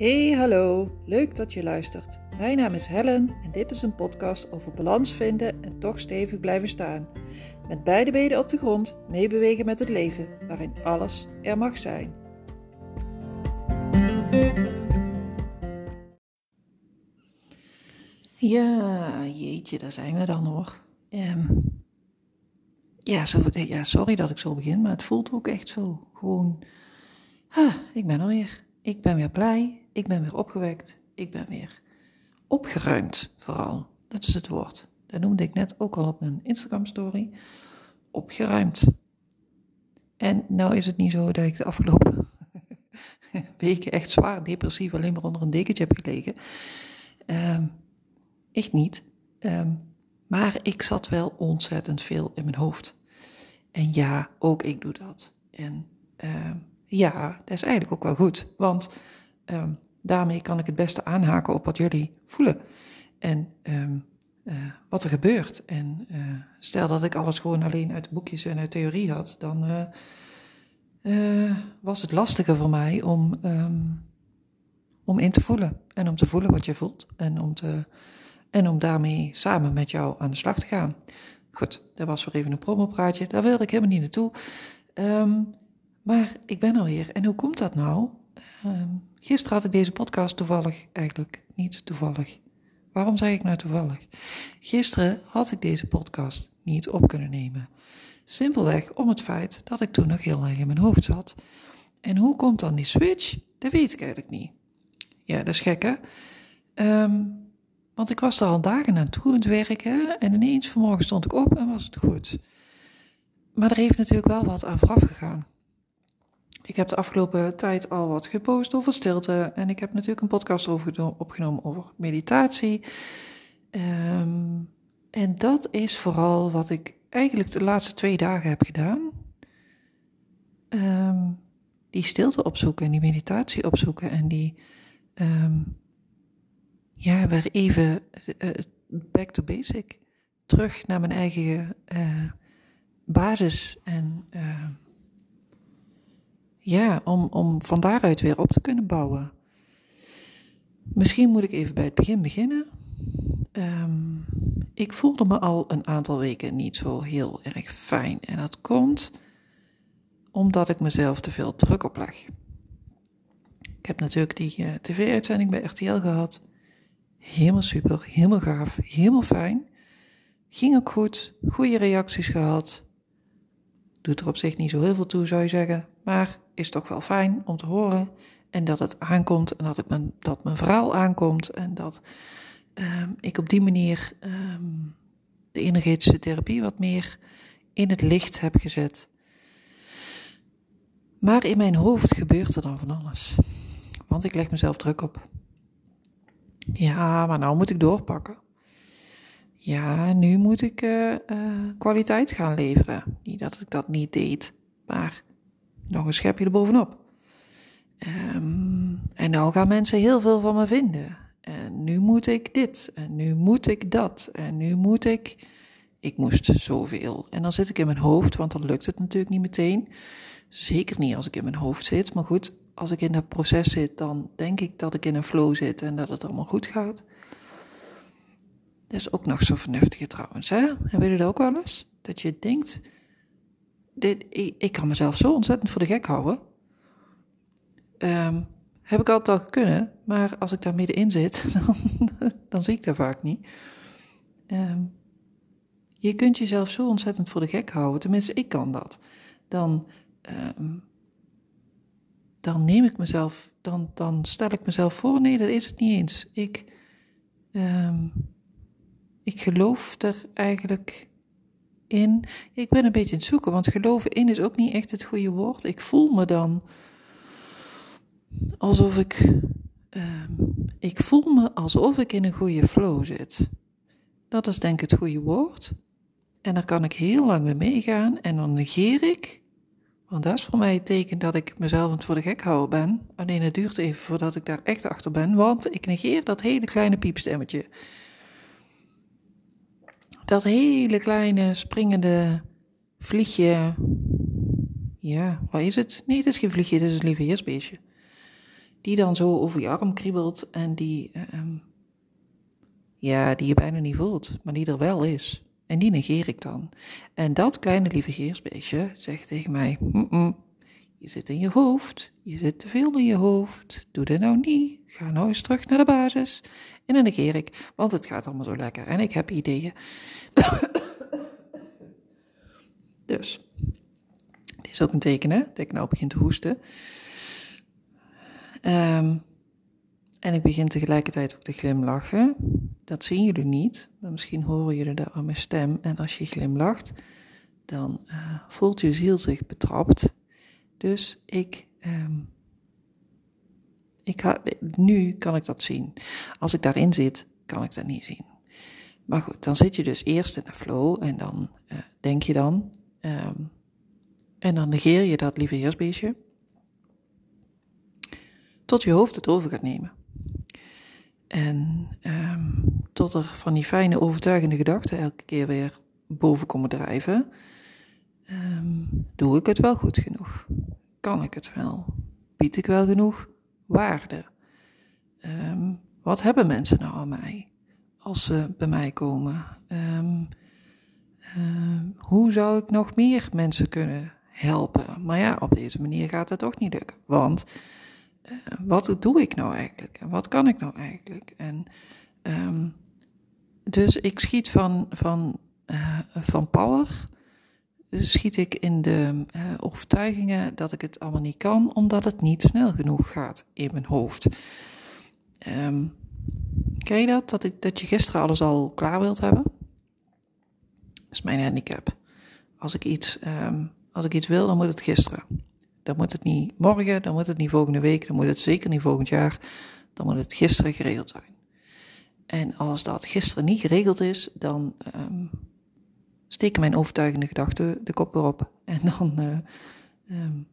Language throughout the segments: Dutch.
Hey, hallo. Leuk dat je luistert. Mijn naam is Helen en dit is een podcast over balans vinden en toch stevig blijven staan. Met beide benen op de grond, meebewegen met het leven, waarin alles er mag zijn. Ja, jeetje, daar zijn we dan hoor. Um, ja, zo, ja, sorry dat ik zo begin, maar het voelt ook echt zo. Gewoon, ha, ik ben er weer. Ik ben weer blij, ik ben weer opgewekt, ik ben weer opgeruimd vooral. Dat is het woord. Dat noemde ik net ook al op mijn Instagram story. Opgeruimd. En nou is het niet zo dat ik de afgelopen weken echt zwaar depressief alleen maar onder een dekentje heb gelegen. Um, echt niet. Um, maar ik zat wel ontzettend veel in mijn hoofd. En ja, ook ik doe dat. En uh, ja, dat is eigenlijk ook wel goed. Want uh, daarmee kan ik het beste aanhaken op wat jullie voelen. En um, uh, wat er gebeurt. En uh, stel dat ik alles gewoon alleen uit boekjes en uit theorie had, dan uh, was het lastiger voor mij om, um, om in te voelen. En om te voelen wat je voelt. En om, te, en om daarmee samen met jou aan de slag te gaan. Goed, dat was weer even een promopraatje. Daar wilde ik helemaal niet naartoe. Maar ik ben er weer. En hoe komt dat nou? Um, gisteren had ik deze podcast toevallig, eigenlijk niet toevallig. Waarom zeg ik nou toevallig? Gisteren had ik deze podcast niet op kunnen nemen. Simpelweg om het feit dat ik toen nog heel erg in mijn hoofd zat. En hoe komt dan die switch? Dat weet ik eigenlijk niet. Ja, dat is gek hè? Um, want ik was er al dagen aan toe aan het werken en ineens vanmorgen stond ik op en was het goed. Maar er heeft natuurlijk wel wat aan vooraf gegaan. Ik heb de afgelopen tijd al wat gepost over stilte en ik heb natuurlijk een podcast over opgenomen over meditatie. Um, en dat is vooral wat ik eigenlijk de laatste twee dagen heb gedaan. Um, die stilte opzoeken en die meditatie opzoeken en die um, ja, weer even uh, back to basic. Terug naar mijn eigen uh, basis. En uh, ja, om, om van daaruit weer op te kunnen bouwen. Misschien moet ik even bij het begin beginnen. Um, ik voelde me al een aantal weken niet zo heel erg fijn. En dat komt omdat ik mezelf te veel druk opleg. Ik heb natuurlijk die uh, tv-uitzending bij RTL gehad. Helemaal super, helemaal gaaf, helemaal fijn. Ging ook goed, goede reacties gehad. Doet er op zich niet zo heel veel toe, zou je zeggen, maar is toch wel fijn om te horen. En dat het aankomt en dat, ik mijn, dat mijn verhaal aankomt en dat um, ik op die manier um, de energetische therapie wat meer in het licht heb gezet. Maar in mijn hoofd gebeurt er dan van alles. Want ik leg mezelf druk op. Ja, maar nou moet ik doorpakken. Ja, nu moet ik uh, uh, kwaliteit gaan leveren. Niet dat ik dat niet deed, maar nog een schepje erbovenop. Um, en nou gaan mensen heel veel van me vinden. En nu moet ik dit, en nu moet ik dat, en nu moet ik. Ik moest zoveel. En dan zit ik in mijn hoofd, want dan lukt het natuurlijk niet meteen. Zeker niet als ik in mijn hoofd zit. Maar goed, als ik in dat proces zit, dan denk ik dat ik in een flow zit en dat het allemaal goed gaat. Dat is ook nog zo vernuftige trouwens, hè? Hebben jullie dat ook wel eens? Dat je denkt, dit, ik, kan mezelf zo ontzettend voor de gek houden. Um, heb ik altijd al kunnen, maar als ik daar middenin zit, dan, dan zie ik dat vaak niet. Um, je kunt jezelf zo ontzettend voor de gek houden, tenminste ik kan dat. Dan um, dan neem ik mezelf, dan, dan stel ik mezelf voor, nee, dat is het niet eens. Ik, ik geloof er eigenlijk in. Ik ben een beetje aan het zoeken, want geloven in is ook niet echt het goede woord. Ik voel me dan alsof ik, um, ik voel me alsof ik in een goede flow zit. Dat is denk ik het goede woord. En daar kan ik heel lang mee meegaan en dan negeer ik want dat is voor mij het teken dat ik mezelf het voor de gek houden ben. Alleen het duurt even voordat ik daar echt achter ben, want ik negeer dat hele kleine piepstemmetje. Dat hele kleine springende vliegje. Ja, wat is het? Nee, het is geen vliegje, het is een lieve heersbeestje. die dan zo over je arm kriebelt en die, ehm, ja, die je bijna niet voelt, maar die er wel is. En die negeer ik dan. En dat kleine lieve geersbeestje zegt tegen mij: Je zit in je hoofd, je zit te veel in je hoofd. Doe dit nou niet. Ga nou eens terug naar de basis. En dan negeer ik, want het gaat allemaal zo lekker en ik heb ideeën. dus, dit is ook een teken, hè, dat ik nou begin te hoesten. Um, en ik begin tegelijkertijd ook te glimlachen. Dat zien jullie niet, maar misschien horen jullie dat aan mijn stem. En als je glimlacht, dan uh, voelt je ziel zich betrapt. Dus ik, um, ik nu kan ik dat zien. Als ik daarin zit, kan ik dat niet zien. Maar goed, dan zit je dus eerst in de flow en dan uh, denk je dan. Um, en dan negeer je dat lieve heersbeestje. Tot je hoofd het over gaat nemen. En um, tot er van die fijne overtuigende gedachten elke keer weer boven komen drijven. Um, doe ik het wel goed genoeg? Kan ik het wel? Bied ik wel genoeg waarde? Um, wat hebben mensen nou aan mij als ze bij mij komen? Uh, hoe zou ik nog meer mensen kunnen helpen? Maar ja, op deze manier gaat het toch niet lukken. Want uh, wat doe ik nou eigenlijk? En wat kan ik nou eigenlijk? En dus ik schiet van, van, uh, van power, schiet ik in de uh, overtuigingen dat ik het allemaal niet kan, omdat het niet snel genoeg gaat in mijn hoofd. Um, ken je dat? Dat, ik, dat je gisteren alles al klaar wilt hebben? Dat is mijn handicap. Als ik iets, um, als ik iets wil, dan moet het gisteren. Dan moet het niet morgen, dan moet het niet volgende week, dan moet het zeker niet volgend jaar. Dan moet het gisteren geregeld zijn. En als dat gisteren niet geregeld is, dan um, steken mijn overtuigende gedachten de kop erop. En dan, uh, um,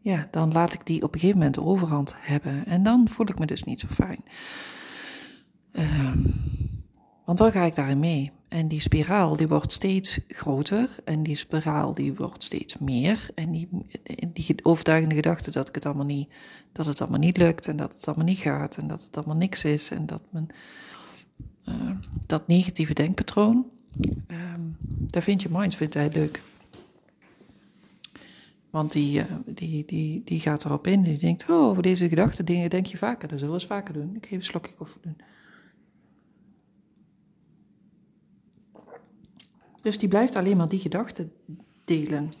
ja, dan laat ik die op een gegeven moment de overhand hebben. En dan voel ik me dus niet zo fijn. Um, want dan ga ik daarin mee. En die spiraal die wordt steeds groter en die spiraal die wordt steeds meer. En die, die overtuigende gedachte dat, ik het allemaal niet, dat het allemaal niet lukt en dat het allemaal niet gaat en dat het allemaal niks is. En dat, men, uh, dat negatieve denkpatroon, um, daar vind je Minds vindt hij leuk. Want die, uh, die, die, die gaat erop in die denkt, oh, over deze gedachten dingen denk je vaker. Dat zullen we eens vaker doen. Ik geef een slokje koffie doen. Dus die blijft alleen maar die gedachten delen.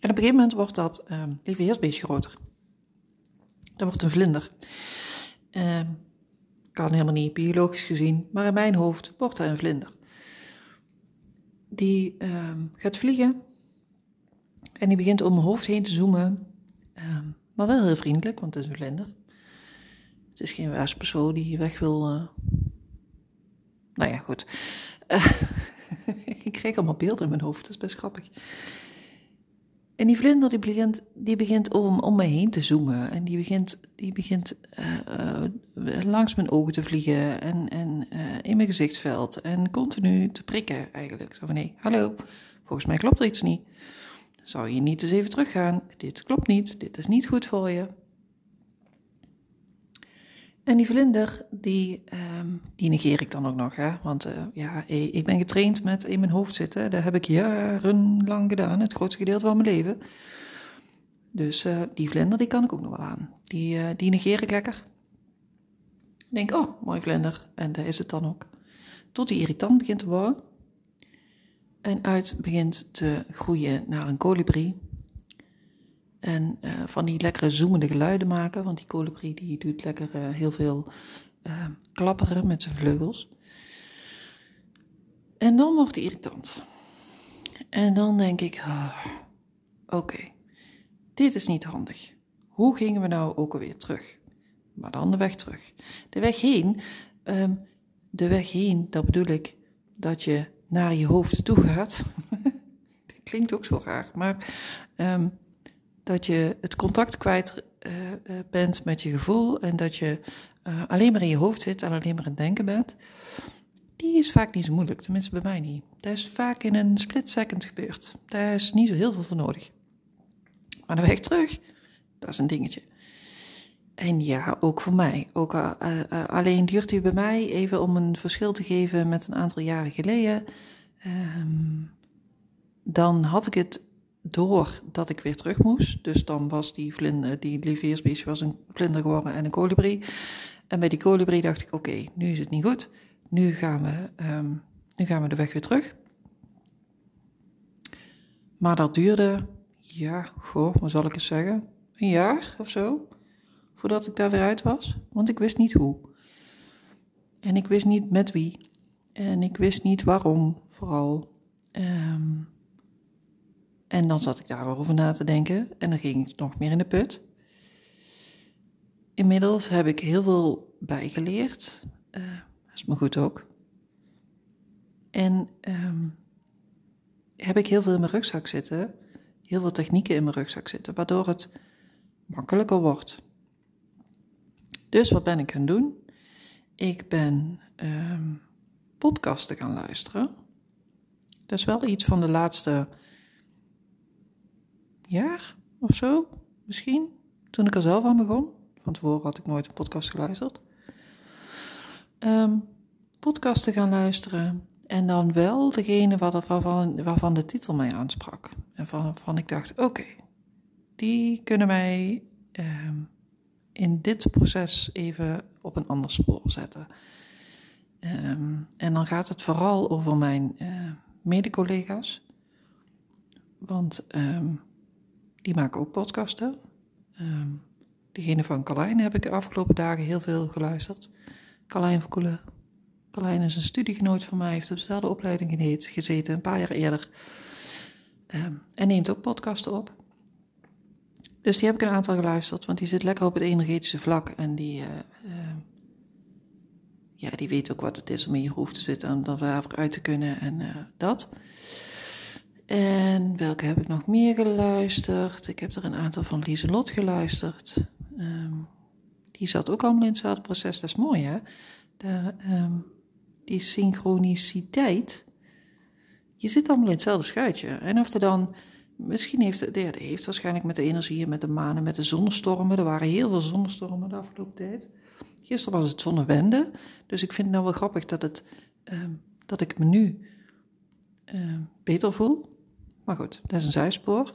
En op een gegeven moment wordt dat uh, lieve heersbeestje groter. Dat wordt een vlinder. Uh, kan helemaal niet biologisch gezien, maar in mijn hoofd wordt hij een vlinder. Die uh, gaat vliegen en die begint om mijn hoofd heen te zoomen, ehm, maar wel heel vriendelijk, want het is een vlinder. Het is geen persoon die weg wil. Uh... Nou ja, goed. ik kreeg allemaal beelden in mijn hoofd, dat is best grappig. En die vlinder die begint, die begint om, om me heen te zoomen. En die begint, die begint uh, uh, langs mijn ogen te vliegen en, en uh, in mijn gezichtsveld. En continu te prikken eigenlijk. Zo van, nee, hallo, volgens mij klopt er iets niet. Zou je niet eens even teruggaan? Dit klopt niet, dit is niet goed voor je. En die vlinder, die, um, die negeer ik dan ook nog. Hè? Want uh, ja, ik ben getraind met in mijn hoofd zitten. Dat heb ik jarenlang gedaan, het grootste gedeelte van mijn leven. Dus uh, die vlinder, die kan ik ook nog wel aan. Die, uh, die negeer ik lekker. Ik denk, oh, mooi vlinder. En daar is het dan ook. Tot die irritant begint te worden. En uit begint te groeien naar een kolibrie. En uh, van die lekkere zoemende geluiden maken, want die kolibrie die doet lekker uh, heel veel uh, klapperen met zijn vleugels. En dan wordt het irritant. En dan denk ik, oké, dit is niet handig. Hoe gingen we nou ook alweer terug? Maar dan de weg terug. De weg heen, um, de weg heen, dat bedoel ik dat je naar je hoofd toe gaat. klinkt ook zo raar, maar um, dat je het contact kwijt uh, bent met je gevoel en dat je uh, alleen maar in je hoofd zit en alleen maar aan het denken bent, die is vaak niet zo moeilijk, tenminste bij mij niet. Dat is vaak in een split second gebeurd. Daar is niet zo heel veel voor nodig. Maar de weg terug, dat is een dingetje. En ja, ook voor mij. Ook, alleen duurt hij bij mij, even om een verschil te geven met een aantal jaren geleden. Um, dan had ik het door dat ik weer terug moest. Dus dan was die, vlinder, die lieveheersbeestje was een vlinder geworden en een kolibrie. En bij die kolibrie dacht ik, oké, nu is het niet goed. Nu gaan, we, um, nu gaan we de weg weer terug. Maar dat duurde, ja, goh, wat zal ik eens zeggen? Een jaar of zo, voordat ik daar weer uit was. Want ik wist niet hoe. En ik wist niet met wie. En ik wist niet waarom, vooral. Um, en dan zat ik daarover na te denken en dan ging ik nog meer in de put. Inmiddels heb ik heel veel bijgeleerd. Uh, dat is me goed ook. En um, heb ik heel veel in mijn rugzak zitten. Heel veel technieken in mijn rugzak zitten, waardoor het makkelijker wordt. Dus wat ben ik gaan doen? Ik ben um, podcasten gaan luisteren. Dat is wel iets van de laatste jaar of zo, misschien. Toen ik er zelf aan begon. Van tevoren had ik nooit een podcast geluisterd. Um, podcasten gaan luisteren. En dan wel degene waarvan, waarvan de titel mij aansprak. En waarvan ik dacht, oké, die kunnen mij um, in dit proces even op een ander spoor zetten. Um, en dan gaat het vooral over mijn uh, mede-collega's. Want um, die maken ook podcasten. Um, van Carlijn heb ik de afgelopen dagen heel veel geluisterd. Carlijn van Koelen. Carlijn is een studiegenoot van mij, heeft op dezelfde opleiding gezeten, een paar jaar eerder. Um, en neemt ook podcasten op. Dus die heb ik een aantal geluisterd, want die zit lekker op het energetische vlak. En die, uh, uh, ja, die weet ook wat het is om in je hoofd te zitten en daarvoor uit te kunnen en uh, dat. En welke heb ik nog meer geluisterd? Ik heb er een aantal van Lieselot geluisterd. Um, die zat ook allemaal in hetzelfde proces. Dat is mooi, hè? De, um, die synchroniciteit. Je zit allemaal in hetzelfde schuitje. En of er dan... Misschien heeft het... Ja, heeft waarschijnlijk met de energieën, met de manen, met de zonnestormen. Er waren heel veel zonnestormen de afgelopen tijd. Gisteren was het zonnewende. Dus ik vind het nou wel grappig dat, het, um, dat ik me nu beter voel. Maar goed, dat is een zijspoor.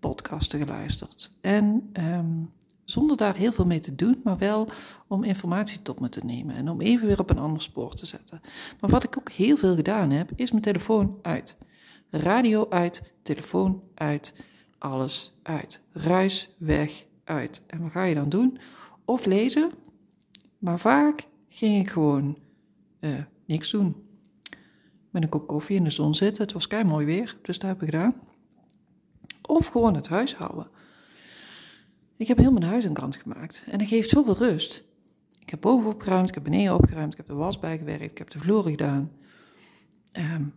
Podcasten geluisterd. En um, zonder daar heel veel mee te doen, maar wel om informatie tot me te nemen en om even weer op een ander spoor te zetten. Maar wat ik ook heel veel gedaan heb, is mijn telefoon uit. Radio uit, telefoon uit, alles uit. Ruis weg, uit. En wat ga je dan doen? Of lezen, maar vaak ging ik gewoon uh, niks doen met een kop koffie in de zon zitten. Het was kei mooi weer, dus dat heb ik gedaan. Of gewoon het huishouden. Ik heb heel mijn huis aan kant gemaakt en dat geeft zoveel rust. Ik heb boven opgeruimd, ik heb beneden opgeruimd, ik heb de was bijgewerkt, ik heb de vloeren gedaan. Um,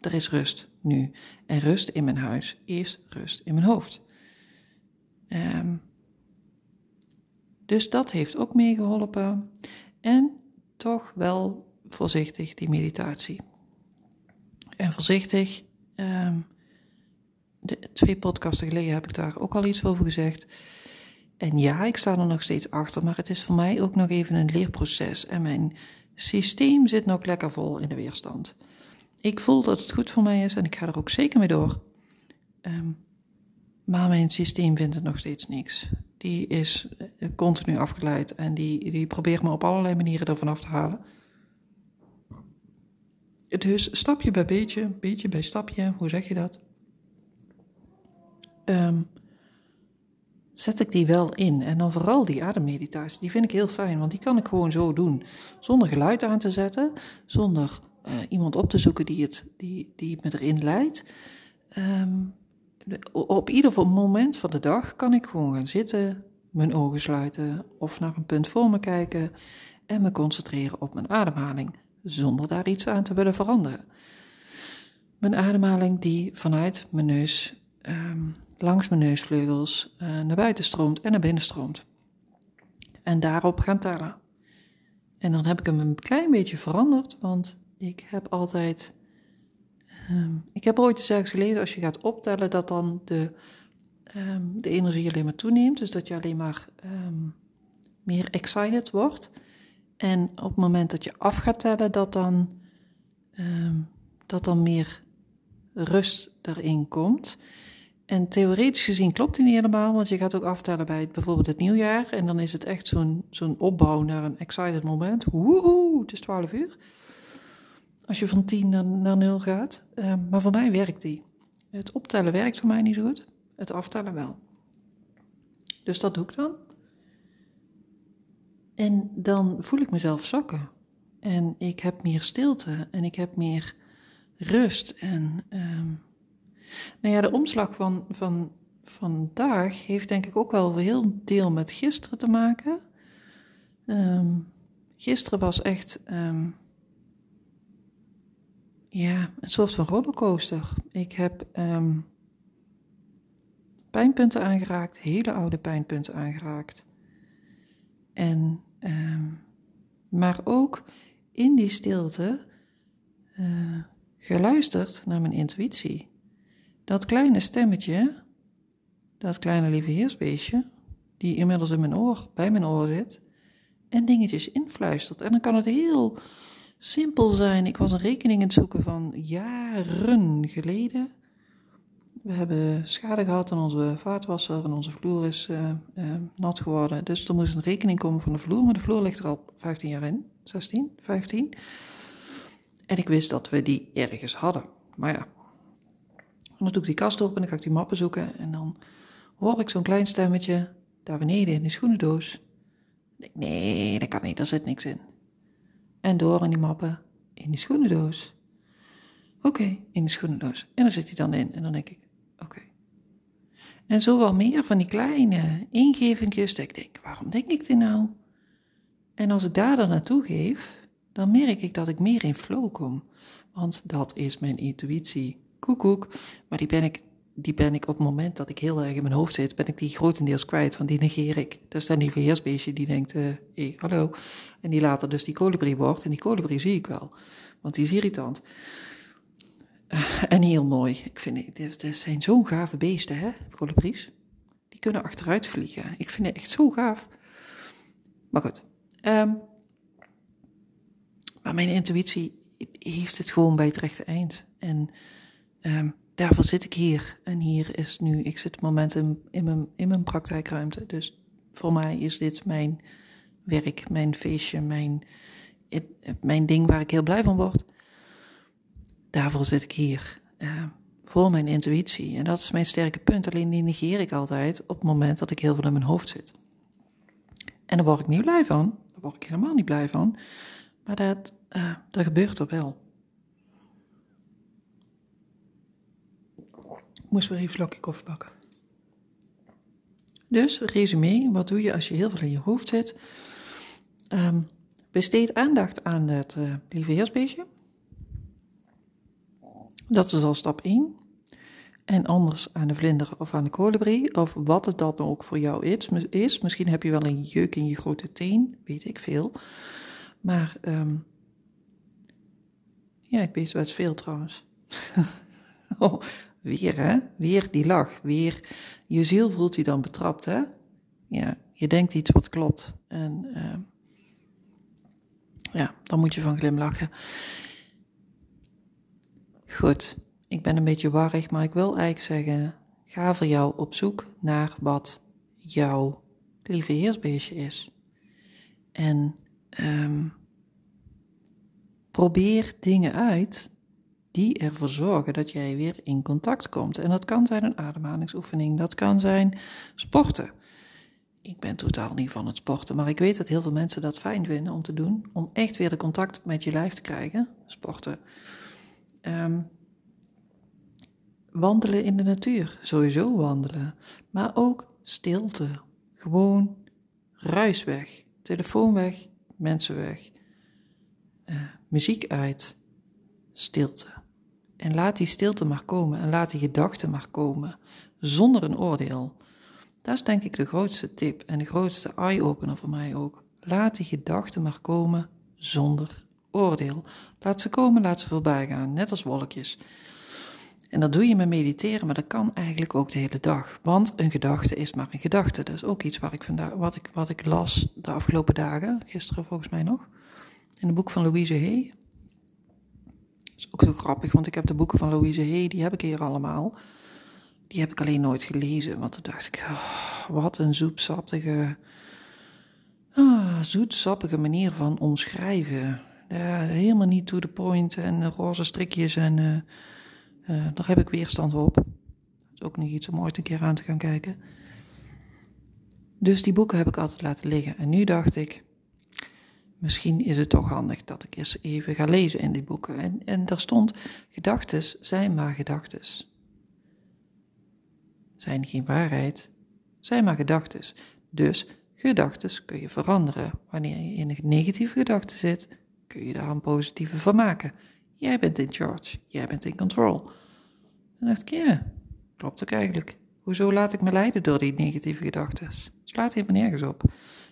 er is rust nu. En rust in mijn huis is rust in mijn hoofd. Um, dus dat heeft ook meegeholpen. En toch wel voorzichtig die meditatie en voorzichtig. Um, de, twee podcasten geleden heb ik daar ook al iets over gezegd. En ja, ik sta er nog steeds achter, maar het is voor mij ook nog even een leerproces. En mijn systeem zit nog lekker vol in de weerstand. Ik voel dat het goed voor mij is en ik ga er ook zeker mee door. Um, maar mijn systeem vindt het nog steeds niks. Die is continu afgeleid en die, die probeert me op allerlei manieren ervan af te halen. Dus stapje bij beetje, beetje bij stapje, hoe zeg je dat? Um, zet ik die wel in. En dan vooral die ademmeditatie, die vind ik heel fijn, want die kan ik gewoon zo doen. Zonder geluid aan te zetten, zonder uh, iemand op te zoeken die, het, die, die me erin leidt. Um, op ieder moment van de dag kan ik gewoon gaan zitten, mijn ogen sluiten of naar een punt voor me kijken en me concentreren op mijn ademhaling zonder daar iets aan te willen veranderen. Mijn ademhaling die vanuit mijn neus, um, langs mijn neusvleugels, uh, naar buiten stroomt en naar binnen stroomt. En daarop gaan tellen. En dan heb ik hem een klein beetje veranderd, want ik heb altijd. Um, ik heb ooit eens ergens gelezen, als je gaat optellen, dat dan de ehm, de energie alleen maar toeneemt. Dus dat je alleen maar ehm, meer excited wordt. En op het moment dat je af gaat tellen, dat dan, ehm, dat dan meer rust erin komt. En theoretisch gezien klopt die niet helemaal, want je gaat ook aftellen bij bijvoorbeeld het nieuwjaar. En dan is het echt zo'n zo'n opbouw naar een excited moment. Woehoe, het is 12 uur. Als je van 10 naar, naar 0 gaat. Ehm, maar voor mij werkt die. Het optellen werkt voor mij niet zo goed. Het aftellen wel. Dus dat doe ik dan. En dan voel ik mezelf zakken. En ik heb meer stilte en ik heb meer rust. En um, nou ja, de omslag van, van vandaag heeft denk ik ook wel heel deel met gisteren te maken. Um, gisteren was echt um, ja, een soort van rollercoaster. Ik heb pijnpunten aangeraakt, hele oude pijnpunten aangeraakt. En, maar ook in die stilte uh, geluisterd naar mijn intuïtie. Dat kleine stemmetje, dat kleine lieve heersbeestje, die inmiddels in mijn oor, bij mijn oor zit, en dingetjes influistert. En dan kan het heel simpel zijn. Ik was een rekening aan het zoeken van jaren geleden. We hebben schade gehad aan onze vaatwasser en onze vloer is uh, uh, nat geworden. Dus er moest een rekening komen van de vloer, maar de vloer ligt er al 15 jaar in. 16, 15. En ik wist dat we die ergens hadden. Maar ja, dan doe ik die kast open en dan ga ik die mappen zoeken. En dan hoor ik zo'n klein stemmetje daar beneden in de schoenendoos. Nee, dat kan niet, daar zit niks in. En door in die mappen in die schoenendoos. Oké, in de schoenendoos. En dan zit hij dan in. En dan denk ik, oké. En zo wel meer van die kleine ingevingjes dat ik denk, waarom denk ik dit nou? En als ik daar dan naartoe geef, dan merk ik dat ik meer in flow kom. Want dat is mijn intuïtie koekoek. Maar die ben ik, die ben ik op het moment dat ik heel erg in mijn hoofd zit, ben ik die grotendeels kwijt, want die negeer ik. Dat is dan die verheersbeestje die denkt, hé, uh, hey, hallo. En die later dus die kolibrie wordt. En die kolibrie zie ik wel, want die is irritant. Uh, en heel mooi. Ik vind, dit zijn zo'n gave beesten, hè, kolibries. Die kunnen achteruit vliegen. Ik vind het echt zo gaaf. Maar goed. Um, maar mijn intuïtie heeft het gewoon bij het rechte eind. En Um, daarvoor zit ik hier. En hier is nu, ik zit momentum in mijn, in mijn praktijkruimte. Dus voor mij is dit mijn werk, mijn feestje, mijn, mijn ding waar ik heel blij van word. Daarvoor zit ik hier. Uh, voor mijn intuïtie. En dat is mijn sterke punt. Alleen die negeer ik altijd op het moment dat ik heel veel in mijn hoofd zit. En daar word ik niet blij van. Daar word ik helemaal niet blij van. Maar dat, uh, dat gebeurt er wel. moest weer even slokje koffie pakken. Dus, resume, wat doe je als je heel veel in je hoofd zit? Um, besteed aandacht aan het uh, lieve heersbeestje. Dat is al stap 1. En anders aan de vlinder of aan de kolibrie, of wat het dan ook voor jou is. is. Misschien heb je wel een jeuk in je grote teen, weet ik veel. Maar, um, ja, ik weet best veel trouwens. oh, Weer, hè? Weer die lach. Weer, je ziel voelt je dan betrapt, hè? Ja, je denkt iets wat klopt. En uh, ja, dan moet je van glimlachen. Goed, ik ben een beetje warrig, maar ik wil eigenlijk zeggen: ga voor jou op zoek naar wat jouw lieve heersbeestje is. En um, probeer dingen uit die ervoor zorgen dat jij weer in contact komt. En dat kan zijn een ademhalingsoefening, dat kan zijn sporten. Ik ben totaal niet van het sporten, maar ik weet dat heel veel mensen dat fijn vinden om te doen. Om echt weer de contact met je lijf te krijgen. Sporten. Um, wandelen in de natuur, sowieso wandelen. Maar ook stilte. Gewoon ruis weg. Telefoon weg, mensen weg. Uh, muziek uit. Stilte. En laat die stilte maar komen en laat die gedachten maar komen, zonder een oordeel. Dat is denk ik de grootste tip en de grootste eye-opener voor mij ook. Laat die gedachten maar komen zonder oordeel. Laat ze komen, laat ze voorbij gaan, net als wolkjes. En dat doe je met mediteren, maar dat kan eigenlijk ook de hele dag. Want een gedachte is maar een gedachte. Dat is ook iets waar ik vandaag, wat, ik, wat ik las de afgelopen dagen, gisteren volgens mij nog, in het boek van Louise Hay. Dat is ook zo grappig, want ik heb de boeken van Louise Hay, die heb ik hier allemaal. Die heb ik alleen nooit gelezen, want toen dacht ik, oh, wat een zoetsappige, ah, zoetsappige manier van omschrijven. Helemaal niet to the point en roze strikjes en uh, uh, daar heb ik weerstand op. Dat is ook niet iets om ooit een keer aan te gaan kijken. Dus die boeken heb ik altijd laten liggen. En nu dacht ik, misschien is het toch handig dat ik eens even ga lezen in die boeken. En, en daar stond, gedachtes zijn maar gedachtes zijn geen waarheid, zijn maar gedachten. Dus gedachten kun je veranderen. Wanneer je in een negatieve gedachte zit, kun je daar een positieve van maken. Jij bent in charge, jij bent in control. Dan dacht ik, ja, klopt ook eigenlijk. Hoezo laat ik me leiden door die negatieve gedachten? Slaat helemaal nergens op.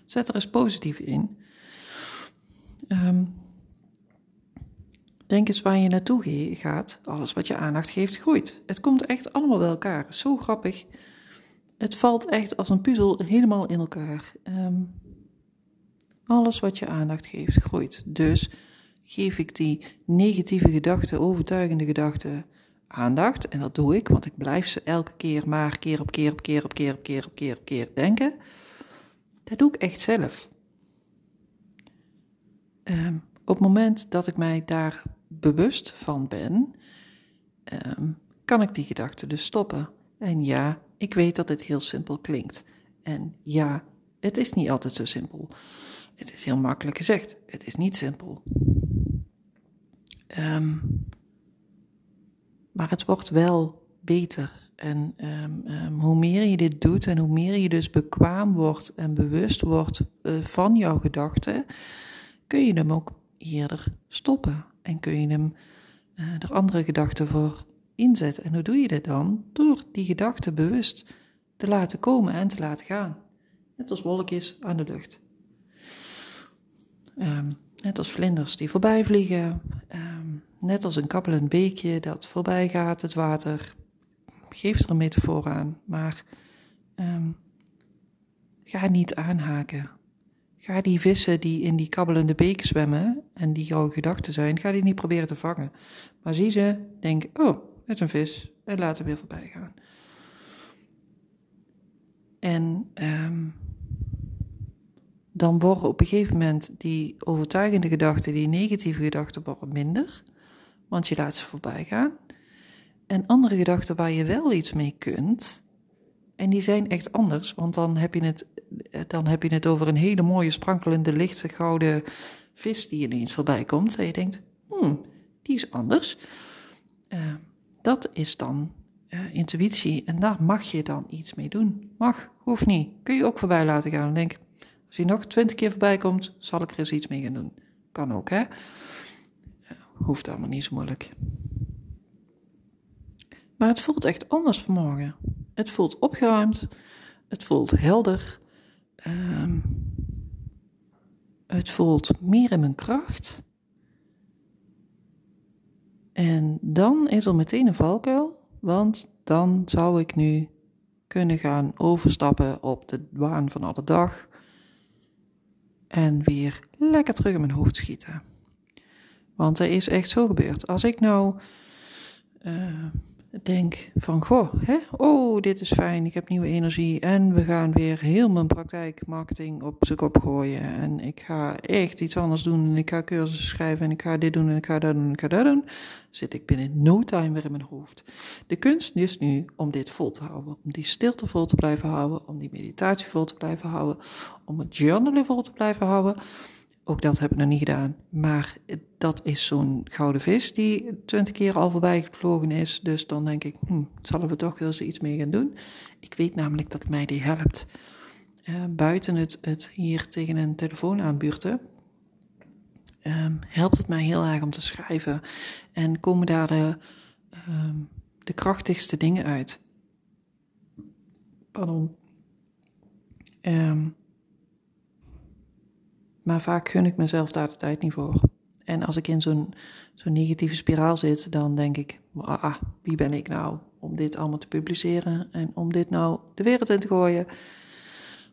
Zet er eens positief in. Um, Denk eens waar je naartoe gaat. Alles wat je aandacht geeft, groeit. Het komt echt allemaal bij elkaar. Zo grappig. Het valt echt als een puzzel helemaal in elkaar. Ehm, alles wat je aandacht geeft, groeit. Dus geef ik die negatieve gedachten, overtuigende gedachten aandacht. En dat doe ik, want ik blijf ze elke keer maar keer op keer op keer op keer op keer op keer op keer denken. Dat doe ik echt zelf. Um, op het moment dat ik mij daar bewust van ben, ehm, kan ik die gedachte dus stoppen. En ja, ik weet dat het heel simpel klinkt. En ja, het is niet altijd zo simpel. Het is heel makkelijk gezegd. Het is niet simpel. Um, maar het wordt wel beter. En um, hoe meer je dit doet en hoe meer je dus bekwaam wordt en bewust wordt uh, van jouw gedachten, kun je hem ook eerder stoppen. En kun je hem uh, er andere gedachten voor inzetten. En hoe doe je dit dan? Door die gedachten bewust te laten komen en te laten gaan. Net als wolkjes aan de lucht. Um, net als vlinders die voorbij vliegen. Um, net als een kabbelend beekje dat voorbij gaat, het water. Geef er een metafoor aan, maar um, ga niet aanhaken. Ga die vissen die in die kabbelende beek zwemmen en die jouw gedachten zijn, ga die niet proberen te vangen. Maar zie ze, denk, oh, het is een vis en laat hem weer voorbij gaan. En um, dan worden op een gegeven moment die overtuigende gedachten, die negatieve gedachten, worden minder, want je laat ze voorbij gaan. En andere gedachten waar je wel iets mee kunt, en die zijn echt anders, want dan heb je het, dan heb je het over een hele mooie, sprankelende, lichte gouden vis die ineens voorbij komt. En je denkt, hmm, die is anders. Uh, dat is dan uh, intuïtie en daar mag je dan iets mee doen. Mag, hoeft niet. Kun je ook voorbij laten gaan en denk, als hij nog twintig keer voorbij komt, zal ik er eens iets mee gaan doen. Kan ook, hè? Hoeft allemaal niet zo moeilijk. Maar het voelt echt anders vanmorgen. Het voelt opgeruimd. Het voelt helder. Um, het voelt meer in mijn kracht. En dan is er meteen een valkuil, want dan zou ik nu kunnen gaan overstappen op de waan van alle dag en weer lekker terug in mijn hoofd schieten. Want er is echt zo gebeurd. Als ik nou uh, denk van, goh, hè, oh, dit is fijn, ik heb nieuwe energie en we gaan weer heel mijn praktijkmarketing op zijn kop gooien en ik ga echt iets anders doen en ik ga cursussen schrijven en ik ga dit doen en ik ga dat doen en ik ga dat doen, zit ik binnen no time weer in mijn hoofd. De kunst is nu om dit vol te houden, om die stilte vol te blijven houden, om die meditatie vol te blijven houden, om het journalen vol te blijven houden, ook dat heb ik nog niet gedaan. Maar dat is zo'n gouden vis die twintig keer al voorbij gevlogen is. Dus dan denk ik, hm, zullen we toch wel eens iets mee gaan doen? Ik weet namelijk dat mij die helpt. Uh, buiten het, het hier tegen een telefoon aanbuurten, um, helpt het mij heel erg om te schrijven. En komen daar de, um, de krachtigste dingen uit. Pardon. Um, maar vaak gun ik mezelf daar de tijd niet voor. En als ik in zo'n zo'n negatieve spiraal zit, dan denk ik, ah, wie ben ik nou om dit allemaal te publiceren en om dit nou de wereld in te gooien?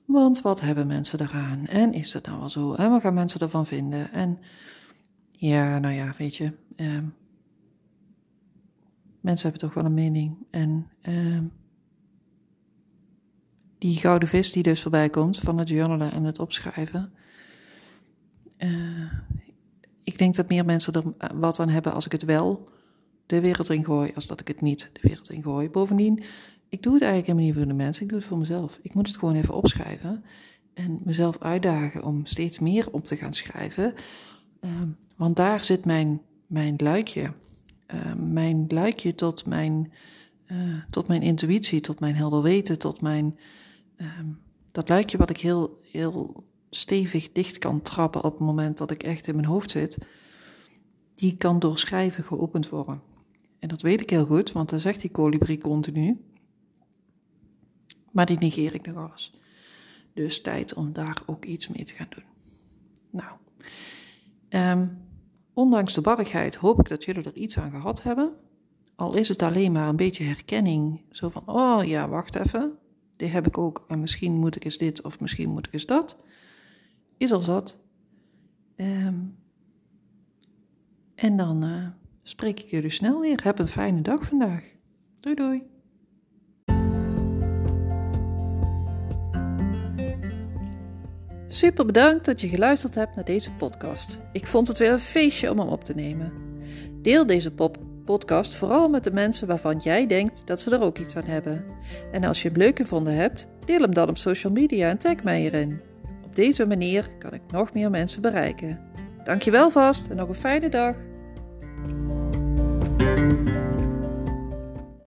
Want wat hebben mensen eraan? En is het nou wel zo? En wat gaan mensen ervan vinden? En ja, nou ja, weet je, eh, mensen hebben toch wel een mening. En eh, die gouden vis die dus voorbij komt van het journalen en het opschrijven. Uh, ik denk dat meer mensen er wat aan hebben als ik het wel de wereld in gooi, als dat ik het niet de wereld in gooi. Bovendien, ik doe het eigenlijk helemaal niet voor de mensen, ik doe het voor mezelf. Ik moet het gewoon even opschrijven en mezelf uitdagen om steeds meer op te gaan schrijven. Uh, want daar zit mijn, mijn luikje. Uh, mijn luikje tot mijn, uh, tot mijn intuïtie, tot mijn helder weten, tot mijn. Ehm, dat luikje wat ik heel, heel stevig dicht kan trappen op het moment dat ik echt in mijn hoofd zit, die kan door schrijven geopend worden. En dat weet ik heel goed, want dan zegt die kolibrie continu. Maar die negeer ik nog alles. Dus tijd om daar ook iets mee te gaan doen. Nou, um, ondanks de barrigheid hoop ik dat jullie er iets aan gehad hebben. Al is het alleen maar een beetje herkenning. Zo van, oh ja, wacht even. Die heb ik ook. En misschien moet ik eens dit of misschien moet ik eens dat is al zat. Um, en dan uh, spreek ik jullie snel weer. Heb een fijne dag vandaag. Doei doei. Super bedankt dat je geluisterd hebt naar deze podcast. Ik vond het weer een feestje om hem op te nemen. Deel deze podcast vooral met de mensen waarvan jij denkt dat ze er ook iets aan hebben. En als je hem leuk gevonden hebt, deel hem dan op social media en tag mij erin. Op deze manier kan ik nog meer mensen bereiken. Dankjewel vast en nog een fijne dag.